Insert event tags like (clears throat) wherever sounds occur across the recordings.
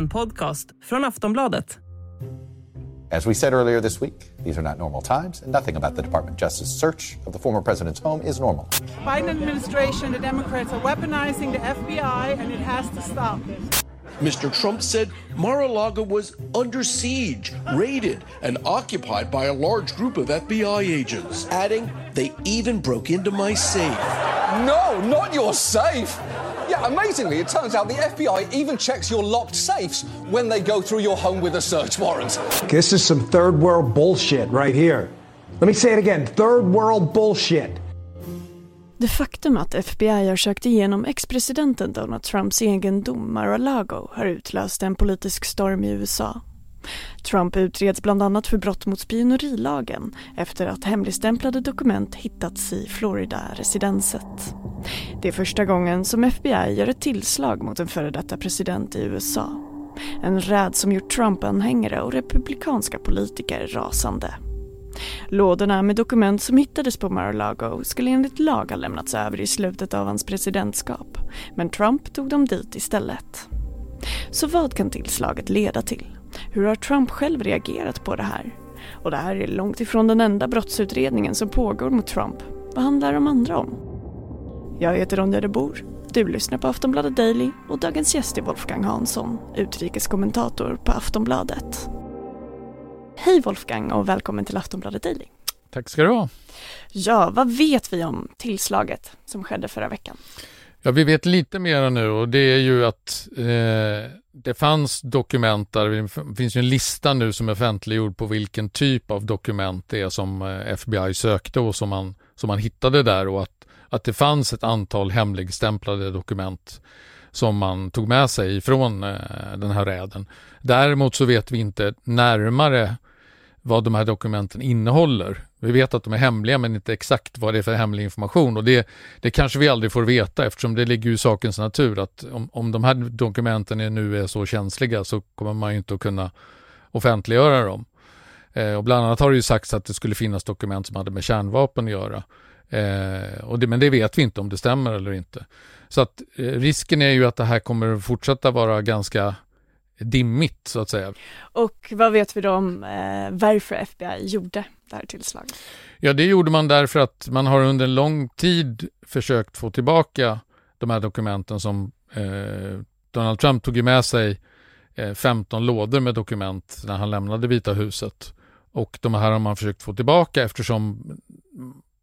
En podcast från Aftonbladet. As we said earlier this week, these are not normal times, and nothing about the Department of Justice search of the former president's home is normal. Biden administration, the Democrats are weaponizing the FBI, and it has to stop. Mr. Trump said Mar-a-Lago was under siege, raided, and occupied by a large group of FBI agents, adding they even broke into my safe. No, not your safe. Yeah, amazingly, it turns out the FBI even checks your locked safes when they go through your home with a search warrant. This is some third world bullshit right here. Let me say it again third world bullshit. Det faktum att FBI har sökt igenom ex-presidenten Donald Trumps egendom Mar-a-Lago har utlöst en politisk storm i USA. Trump utreds bland annat för brott mot spionerilagen efter att hemligstämplade dokument hittats i Florida-residenset. Det är första gången som FBI gör ett tillslag mot en före detta president i USA. En räd som gjort Trump-anhängare och republikanska politiker rasande. Lådorna med dokument som hittades på Mar-a-Lago skulle enligt lag ha lämnats över i slutet av hans presidentskap. Men Trump tog dem dit istället. Så vad kan tillslaget leda till? Hur har Trump själv reagerat på det här? Och det här är långt ifrån den enda brottsutredningen som pågår mot Trump. Vad handlar de andra om? Jag heter Ronja de Bor. Du lyssnar på Aftonbladet Daily och dagens gäst är Wolfgang Hansson, utrikeskommentator på Aftonbladet. Hej Wolfgang och välkommen till Aftonbladet Daily. Tack ska du ha. Ja, vad vet vi om tillslaget som skedde förra veckan? Ja, vi vet lite mer nu och det är ju att eh, det fanns dokument där, det finns ju en lista nu som är offentliggjord på vilken typ av dokument det är som eh, FBI sökte och som man, som man hittade där och att, att det fanns ett antal hemligstämplade dokument som man tog med sig från eh, den här räden. Däremot så vet vi inte närmare vad de här dokumenten innehåller. Vi vet att de är hemliga men inte exakt vad det är för hemlig information och det, det kanske vi aldrig får veta eftersom det ligger i sakens natur att om, om de här dokumenten är nu är så känsliga så kommer man ju inte att kunna offentliggöra dem. Eh, och bland annat har det ju sagts att det skulle finnas dokument som hade med kärnvapen att göra. Eh, och det, men det vet vi inte om det stämmer eller inte. Så att eh, risken är ju att det här kommer fortsätta vara ganska dimmigt så att säga. Och vad vet vi då om eh, varför FBI gjorde det här tillslaget? Ja, det gjorde man därför att man har under en lång tid försökt få tillbaka de här dokumenten som eh, Donald Trump tog med sig eh, 15 lådor med dokument när han lämnade Vita huset. Och de här har man försökt få tillbaka eftersom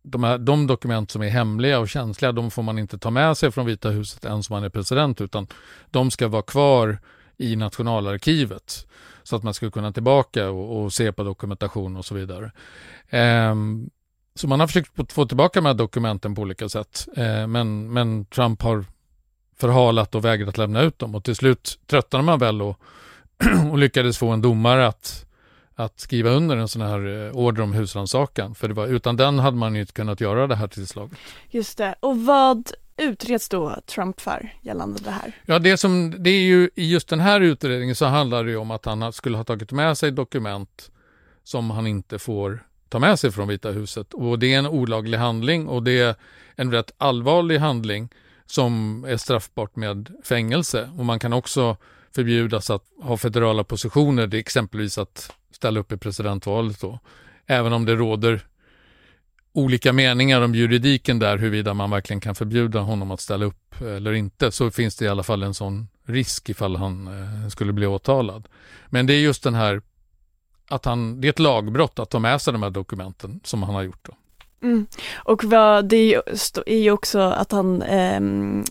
de, här, de dokument som är hemliga och känsliga, de får man inte ta med sig från Vita huset ens om man är president, utan de ska vara kvar i nationalarkivet så att man skulle kunna tillbaka och, och se på dokumentation och så vidare. Ehm, så man har försökt få tillbaka de här dokumenten på olika sätt, ehm, men, men Trump har förhalat och vägrat lämna ut dem och till slut tröttnade man väl och, (clears throat) och lyckades få en domare att, att skriva under en sån här eh, order om husrannsakan. För det var, utan den hade man ju inte kunnat göra det här tillslaget. Just det, och vad utreds då Trump för gällande det här? Ja, det, som, det är ju i just den här utredningen så handlar det ju om att han skulle ha tagit med sig dokument som han inte får ta med sig från Vita huset. Och det är en olaglig handling och det är en rätt allvarlig handling som är straffbart med fängelse. Och man kan också förbjudas att ha federala positioner, det är exempelvis att ställa upp i presidentvalet då. Även om det råder olika meningar om juridiken där, huruvida man verkligen kan förbjuda honom att ställa upp eller inte, så finns det i alla fall en sån risk ifall han eh, skulle bli åtalad. Men det är just den här att han, det är ett lagbrott att ta med sig de här dokumenten som han har gjort. Då. Mm. Och vad, det är ju också att han eh,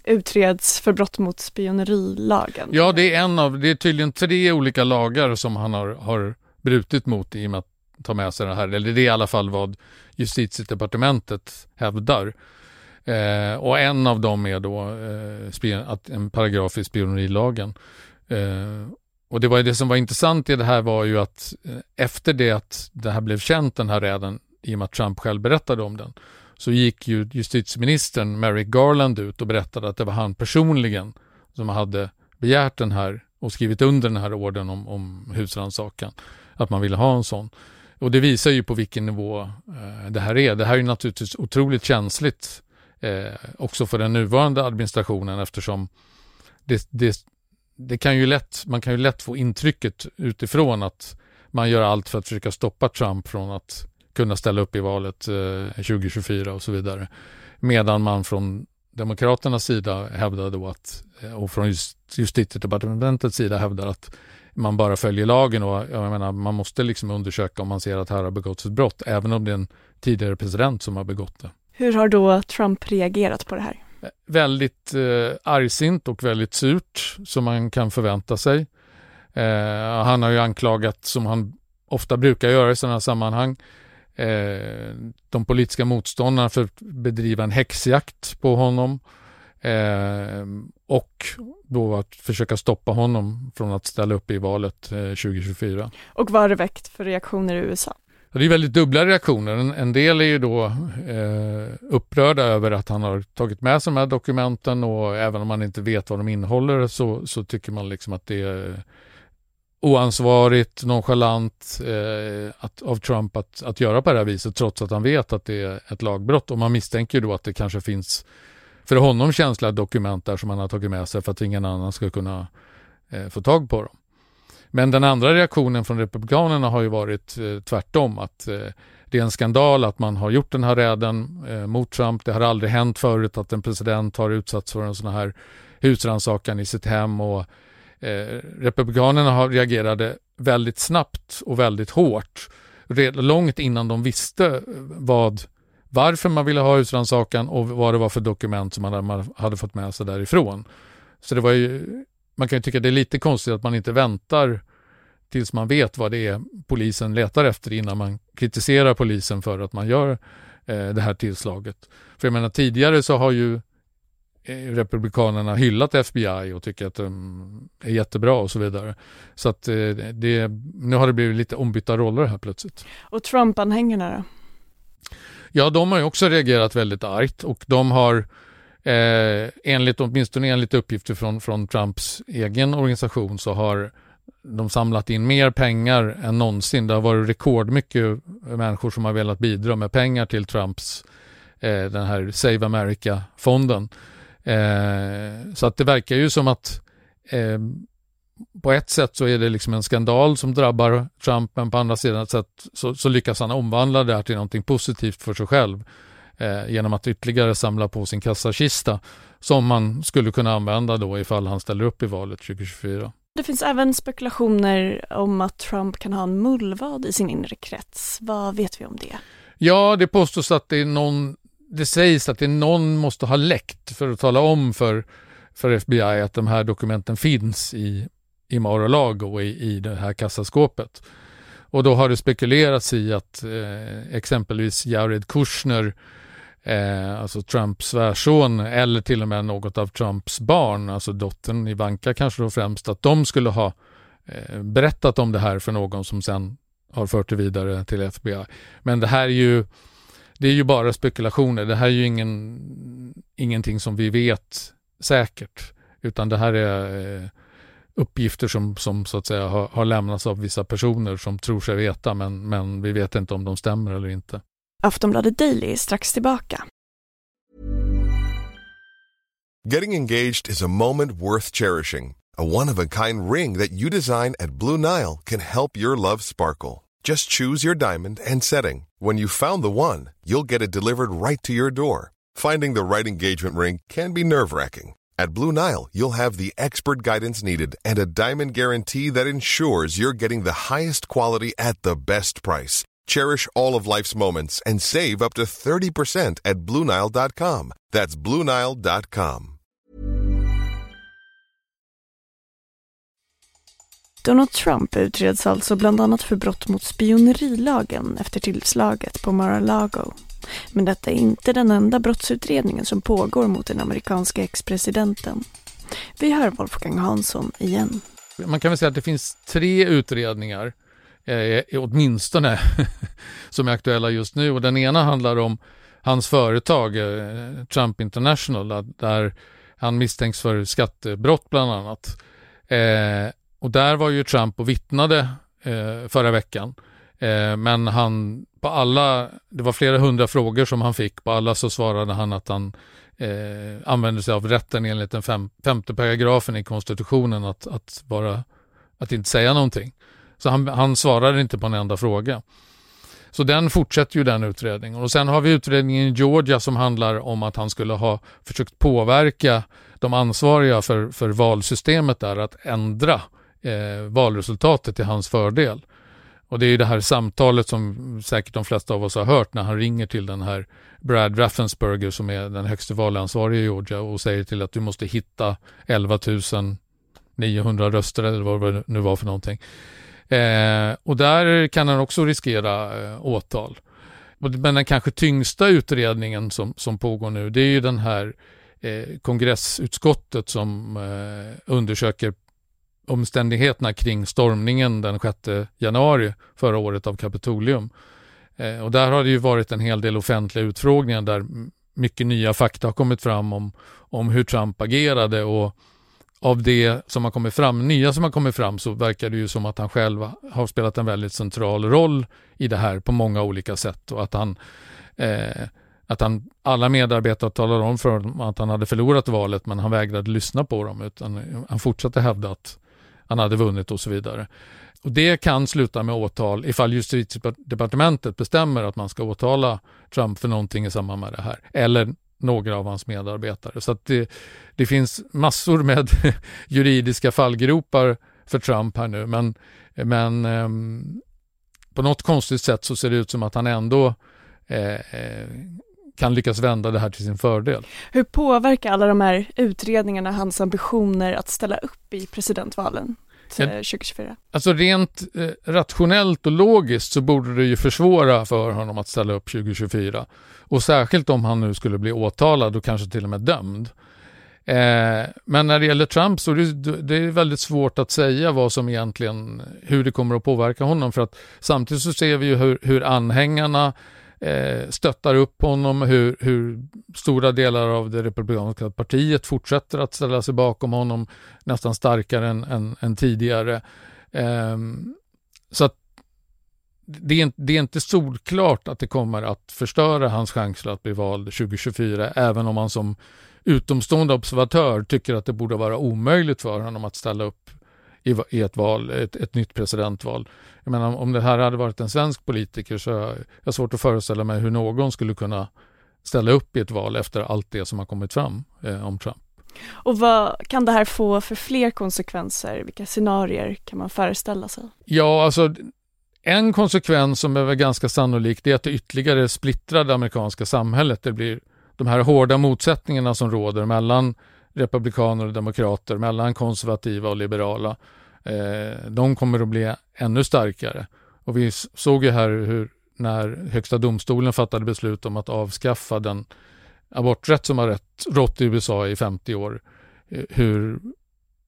utreds för brott mot spionerilagen. Ja, det är en av, det är tydligen tre olika lagar som han har, har brutit mot i och med att ta med sig det här, eller det är i alla fall vad justitiedepartementet hävdar. Eh, och en av dem är då eh, att en paragraf i spionerilagen. Eh, och det var det som var intressant i det här var ju att eh, efter det att det här blev känt, den här räden, i och med att Trump själv berättade om den, så gick ju justitieministern Merrick Garland ut och berättade att det var han personligen som hade begärt den här och skrivit under den här orden om, om husrannsakan, att man ville ha en sån. Och det visar ju på vilken nivå eh, det här är. Det här är naturligtvis otroligt känsligt eh, också för den nuvarande administrationen eftersom det, det, det kan ju lätt, man kan ju lätt få intrycket utifrån att man gör allt för att försöka stoppa Trump från att kunna ställa upp i valet eh, 2024 och så vidare. Medan man från Demokraternas sida hävdar då att, eh, och från just, justitiedepartementets sida hävdar att man bara följer lagen och jag menar, man måste liksom undersöka om man ser att här har begåtts ett brott, även om det är en tidigare president som har begått det. Hur har då Trump reagerat på det här? Eh, väldigt eh, argsint och väldigt surt, som man kan förvänta sig. Eh, han har ju anklagat, som han ofta brukar göra i sådana här sammanhang, eh, de politiska motståndarna för att bedriva en häxjakt på honom eh, och då att försöka stoppa honom från att ställa upp i valet 2024. Och vad har det väckt för reaktioner i USA? Det är väldigt dubbla reaktioner. En, en del är ju då eh, upprörda över att han har tagit med sig de här dokumenten och även om man inte vet vad de innehåller så, så tycker man liksom att det är oansvarigt, nonchalant eh, att, av Trump att, att göra på det här viset trots att han vet att det är ett lagbrott. Och man misstänker då att det kanske finns för honom känsliga dokument där som han har tagit med sig för att ingen annan ska kunna eh, få tag på dem. Men den andra reaktionen från Republikanerna har ju varit eh, tvärtom. Att eh, det är en skandal att man har gjort den här räden eh, mot Trump. Det har aldrig hänt förut att en president har utsatts för en sån här husrannsakan i sitt hem. Och, eh, Republikanerna har reagerade väldigt snabbt och väldigt hårt. Långt innan de visste eh, vad, varför man ville ha husrannsakan och vad det var för dokument som man hade fått med sig därifrån. Så det var ju man kan ju tycka det är lite konstigt att man inte väntar tills man vet vad det är polisen letar efter innan man kritiserar polisen för att man gör eh, det här tillslaget. För jag menar tidigare så har ju eh, Republikanerna hyllat FBI och tycker att de är jättebra och så vidare. Så att eh, det, nu har det blivit lite ombytta roller här plötsligt. Och Trump-anhängarna då? Ja, de har ju också reagerat väldigt argt och de har Eh, enligt, åtminstone enligt uppgifter från, från Trumps egen organisation så har de samlat in mer pengar än någonsin. Det har varit rekordmycket människor som har velat bidra med pengar till Trumps eh, den här Save America-fonden. Eh, så att det verkar ju som att eh, på ett sätt så är det liksom en skandal som drabbar Trump men på andra sidan sätt så, så lyckas han omvandla det här till någonting positivt för sig själv eh, genom att ytterligare samla på sin kassakista som man skulle kunna använda då ifall han ställer upp i valet 2024. Det finns även spekulationer om att Trump kan ha en mullvad i sin inre krets. Vad vet vi om det? Ja, det påstås att det är någon, det sägs att det är någon måste ha läckt för att tala om för, för FBI att de här dokumenten finns i, i Mar-a-Lago i, i det här kassaskåpet. Och då har det spekulerats i att eh, exempelvis Jared Kushner eh, alltså Trumps svärson eller till och med något av Trumps barn, alltså dottern Ivanka kanske då främst, att de skulle ha eh, berättat om det här för någon som sen har fört det vidare till FBI. Men det här är ju, det är ju bara spekulationer. Det här är ju ingen, ingenting som vi vet säkert, utan det här är eh, uppgifter som, som så att säga har, har lämnats av vissa personer som tror sig veta, men, men vi vet inte om de stämmer eller inte. Aftonbladet Daily är strax tillbaka. Getting engaged is a moment worth cherishing. A one-of-a-kind ring that you design at Blue Nile can help your love sparkle. Just choose your diamond and setting. When you found the one, you'll get it delivered right to your door. Finding the right engagement ring can be nerve-wracking. At Blue Nile, you'll have the expert guidance needed and a diamond guarantee that ensures you're getting the highest quality at the best price. Cherish all of life's moments and save up to 30% at BlueNile.com. That's BlueNile.com. Donald Trump utreds alltså bland annat för brott mot spionerilagen efter tillslaget på Mar-a-Lago. Men detta är inte den enda brottsutredningen som pågår mot den amerikanska ex-presidenten. Vi hör Wolfgang Hansson igen. Man kan väl säga att det finns tre utredningar eh, åtminstone (laughs) som är aktuella just nu. Och den ena handlar om hans företag eh, Trump International där han misstänks för skattebrott bland annat. Eh, och där var ju Trump och vittnade eh, förra veckan. Eh, men han på alla, det var flera hundra frågor som han fick, på alla så svarade han att han eh, använde sig av rätten enligt den fem, femte paragrafen i konstitutionen att, att, bara, att inte säga någonting. Så han, han svarade inte på en enda fråga. Så den fortsätter ju den utredningen. Och sen har vi utredningen i Georgia som handlar om att han skulle ha försökt påverka de ansvariga för, för valsystemet där att ändra eh, valresultatet till hans fördel. Och det är det här samtalet som säkert de flesta av oss har hört när han ringer till den här Brad Raffensperger som är den högste valansvarige i Georgia och säger till att du måste hitta 11 900 röster eller vad det nu var för någonting. Eh, och där kan han också riskera eh, åtal. Men den kanske tyngsta utredningen som, som pågår nu det är ju den här eh, kongressutskottet som eh, undersöker omständigheterna kring stormningen den 6 januari förra året av Kapitolium. Eh, och där har det ju varit en hel del offentliga utfrågningar där mycket nya fakta har kommit fram om, om hur Trump agerade och av det som har kommit fram, nya som har kommit fram så verkar det ju som att han själv har spelat en väldigt central roll i det här på många olika sätt och att han eh, att han, alla medarbetare talade om för honom att han hade förlorat valet men han vägrade lyssna på dem utan han fortsatte hävda att han hade vunnit och så vidare. Och Det kan sluta med åtal ifall justitiedepartementet bestämmer att man ska åtala Trump för någonting i samband med det här. Eller några av hans medarbetare. Så det, det finns massor med (laughs) juridiska fallgropar för Trump här nu. Men, men eh, på något konstigt sätt så ser det ut som att han ändå eh, eh, kan lyckas vända det här till sin fördel. Hur påverkar alla de här utredningarna hans ambitioner att ställa upp i presidentvalen? 2024? Alltså rent eh, rationellt och logiskt så borde det ju försvåra för honom att ställa upp 2024. Och särskilt om han nu skulle bli åtalad och kanske till och med dömd. Eh, men när det gäller Trump så är det, det är väldigt svårt att säga vad som egentligen, hur det kommer att påverka honom. För att samtidigt så ser vi ju hur, hur anhängarna eh, stöttar upp honom, hur, hur, stora delar av det republikanska partiet fortsätter att ställa sig bakom honom nästan starkare än, än, än tidigare. Eh, så att det är, det är, inte solklart att det kommer att förstöra hans chanser att bli vald 2024, även om man som utomstående observatör tycker att det borde vara omöjligt för honom att ställa upp i, i ett val, ett, ett, nytt presidentval. Jag menar, om det här hade varit en svensk politiker så har jag svårt att föreställa mig hur någon skulle kunna ställa upp i ett val efter allt det som har kommit fram eh, om Trump. Och vad kan det här få för fler konsekvenser? Vilka scenarier kan man föreställa sig? Ja, alltså en konsekvens som är väl ganska sannolik är att det ytterligare splittrar det amerikanska samhället. Det blir de här hårda motsättningarna som råder mellan republikaner och demokrater, mellan konservativa och liberala. Eh, de kommer att bli ännu starkare. Och vi såg ju här hur när Högsta domstolen fattade beslut om att avskaffa den aborträtt som har rätt, rått i USA i 50 år, eh, hur,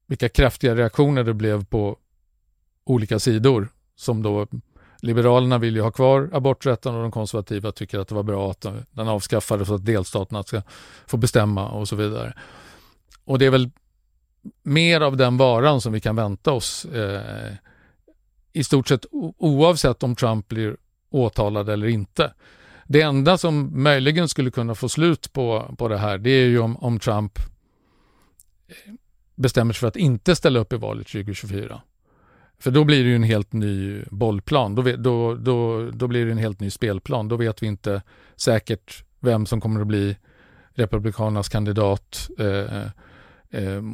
vilka kraftiga reaktioner det blev på olika sidor som då Liberalerna vill ju ha kvar aborträtten och de konservativa tycker att det var bra att den avskaffades så att delstaterna ska få bestämma och så vidare. Och det är väl mer av den varan som vi kan vänta oss eh, i stort sett oavsett om Trump blir åtalad eller inte. Det enda som möjligen skulle kunna få slut på, på det här det är ju om, om Trump eh, bestämmer sig för att inte ställa upp i valet 2024. För då blir det ju en helt ny bollplan. Då, då, då, då blir det en helt ny spelplan. Då vet vi inte säkert vem som kommer att bli Republikanernas kandidat eh,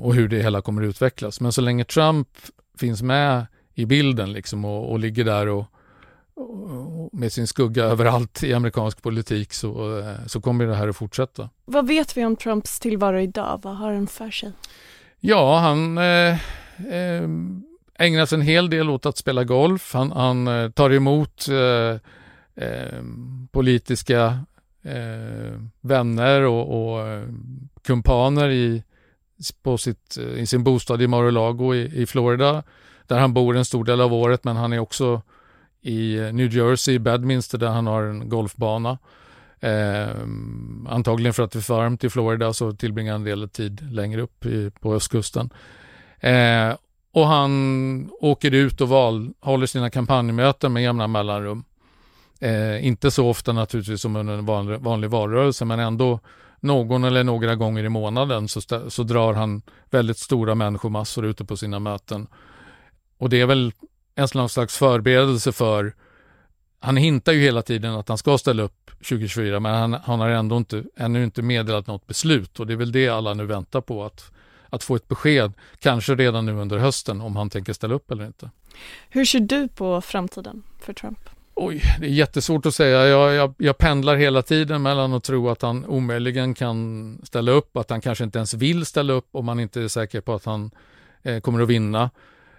och hur det hela kommer att utvecklas. Men så länge Trump finns med i bilden liksom och, och ligger där och, och, med sin skugga (laughs) överallt i amerikansk politik så, eh, så kommer det här att fortsätta. Vad vet vi om Trumps tillvaro idag? Vad har han för sig? Ja, han eh, eh, ägnar sig en hel del åt att spela golf. Han, han eh, tar emot eh, eh, politiska eh, vänner och, och kumpaner i, på sitt, eh, i sin bostad i Mar-a-Lago i, i, Florida, där han bor en stor del av året, men han är också i eh, New Jersey, Bedminster, där han har en golfbana. Eh, antagligen för att det är för varmt i Florida så tillbringar han en del tid längre upp i, på östkusten. Eh, och han åker ut och val, håller sina kampanjmöten med jämna mellanrum. Eh, inte så ofta naturligtvis som under en vanlig, vanlig valrörelse men ändå någon eller några gånger i månaden så, så drar han väldigt stora människomassor ute på sina möten. Och det är väl en slags förberedelse för han hintar ju hela tiden att han ska ställa upp 2024 men han, han har ändå inte, ännu inte meddelat något beslut och det är väl det alla nu väntar på att, att få ett besked, kanske redan nu under hösten om han tänker ställa upp eller inte. Hur ser du på framtiden för Trump? Oj, det är jättesvårt att säga. Jag, jag, jag, pendlar hela tiden mellan att tro att han omöjligen kan ställa upp, att han kanske inte ens vill ställa upp om man inte är säker på att han eh, kommer att vinna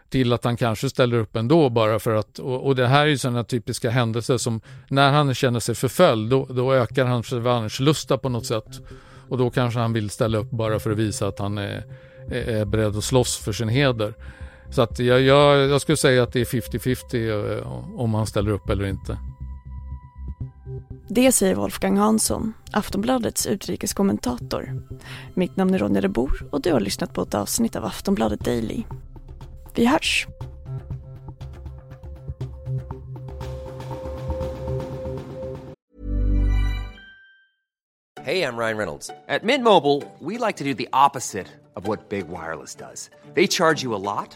till att han kanske ställer upp ändå bara för att, och, och det här är ju sådana typiska händelser som när han känner sig förföljd då, då ökar hans revanschlusta på något sätt och då kanske han vill ställa upp bara för att visa att han är, är beredd att slåss för sin heder. Så att jag, jag, jag skulle säga att det är 50-50 eh, om han ställer upp eller inte. Det säger Wolfgang Hansson, Aftonbladets utrikeskommentator. Mitt namn är Ronja de Bor och du har lyssnat på ett avsnitt av Aftonbladet Daily. Vi hörs! Hej, I'm Ryan Reynolds. At Mint Mobile, we like to do the opposite of what Big Wireless does. They charge you a lot,